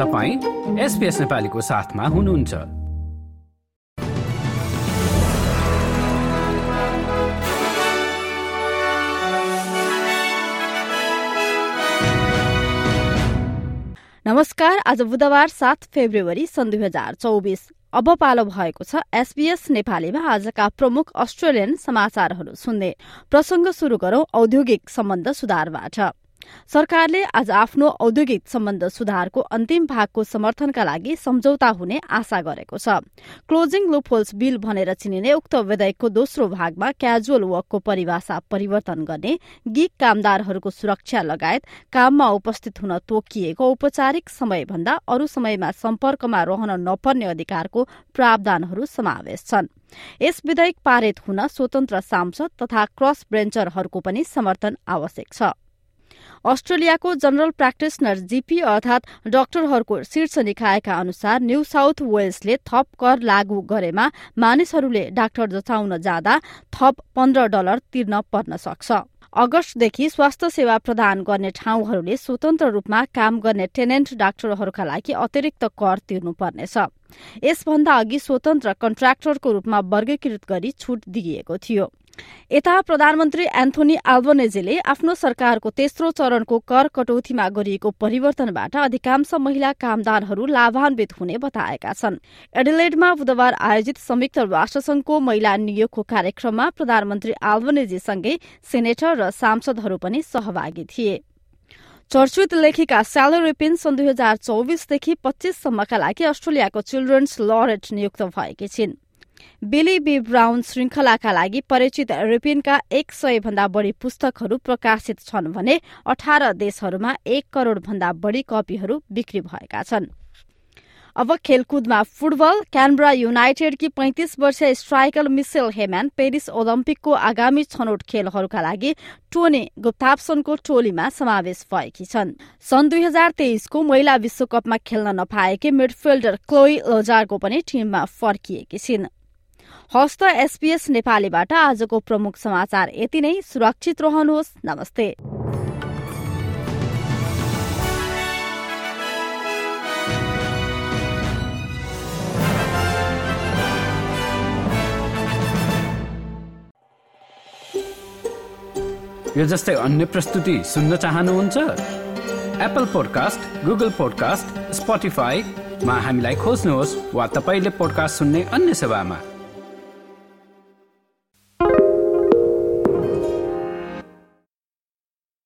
तपाईँ एसपिएस नेपालीको साथमा हुनुहुन्छ। नमस्कार आज बुधबार सात फेब्रुअरी सन् दुई हजार चौबिस। अब पालो भएको छ एसबीएस नेपालीमा आजका प्रमुख अस्ट्रेलियन समाचारहरू सुन्ने। प्रसंग शुरू गरौं औद्योगिक सम्बन्ध सुधारबाट। सरकारले आज आफ्नो औद्योगिक सम्बन्ध सुधारको अन्तिम भागको समर्थनका लागि सम्झौता हुने आशा गरेको छ। क्लोजिङ लुपहोल्स बिल भनेर चिनिने उक्त विधेयकको दोस्रो भागमा क्याजुअल वर्कको परिभाषा परिवर्तन गर्ने गिग कामदारहरूको सुरक्षा लगायत काममा उपस्थित हुन तोकिएको औपचारिक समयभन्दा अरू समयमा सम्पर्कमा रहन नपर्ने अधिकारको प्रावधानहरू समावेश छन्। यस विधेयक पारित हुन स्वतन्त्र सांसद तथा क्रस ब्रेन्चरहरूको पनि समर्थन आवश्यक छ। अस्ट्रेलियाको जनरल प्र्याक्टिसनर जीपी अर्थात डाक्टरहरूको शीर्ष निकायका अनुसार न्यू साउथ वेल्सले थप कर लागू गरेमा मानिसहरूले डाक्टर जचाउन जाँदा थप पन्ध्र डलर तिर्न पर्न सक्छ। अगस्तदेखि स्वास्थ्य सेवा प्रदान गर्ने ठाउँहरूले स्वतन्त्र रूपमा काम गर्ने टेनेन्ट डाक्टरहरूका लागि अतिरिक्त कर तिर्नुपर्नेछ। यसभन्दा अघि स्वतन्त्र कन्ट्राक्टरको रूपमा वर्गीकृत गरी छूट दिइएको थियो। यता प्रधानमन्त्री एन्थोनी आल्बनेजीले आफ्नो सरकारको तेस्रो चरणको कर कटौतीमा गरिएको परिवर्तनबाट अधिकांश महिला कामदारहरू लाभान्वित हुने बताएका छन्। एडिलेडमा बुधबार आयोजित संयुक्त राष्ट्रसंघको महिला नियोगको कार्यक्रममा प्रधानमन्त्री आल्बनेजीसँगै सेनेटर र सांसदहरू पनि सहभागी थिए। चर्चित लेखिका स्यालो रिपिन सन् दुई हजार चौबिसदेखि पच्चीससम्मका लागि अस्ट्रेलियाको चिल्ड्रन्स लरेट नियुक्त भएकी छिन्। बिली बी ब्राउन श्रृंखलाका लागि परिचित रिपिनका एक सय भन्दा बढ़ी पुस्तकहरू प्रकाशित छन् भने अठार देशहरूमा एक करोड़ भन्दा बढ़ी कपीहरू बिक्री भएका छन्। अब खेलकुदमा फुटबल क्यानब्रा युनाइटेडकी पैंतिस वर्षीय स्ट्राइकर मिसेल हेम्यान पेरिस ओलम्पिकको आगामी छनौट खेलहरूका लागि टोनी गुप्ताप्सनको टोलीमा समावेश भएकी छन्। सन् दुई हजार तेइसको महिला विश्वकपमा खेल्न नपाएकी मिडफिल्डर क्लोई लोजारको पनि टीममा फर्किएकी छिन्। हस्त एसपीएस नेपालीबाट आजको प्रमुख समाचार यति नै। सुरक्षित रहनुहोस्। नमस्ते। यो जस्तै अन्य प्रस्तुति सुन्न चाहनुहुन्छ? एप्पल पोडकास्ट गुगल पोडकास्ट स्पोटिफाईमा हामीलाई खोज्नुहोस् वा तपाईँले पोडकास्ट सुन्ने अन्य सेवामा।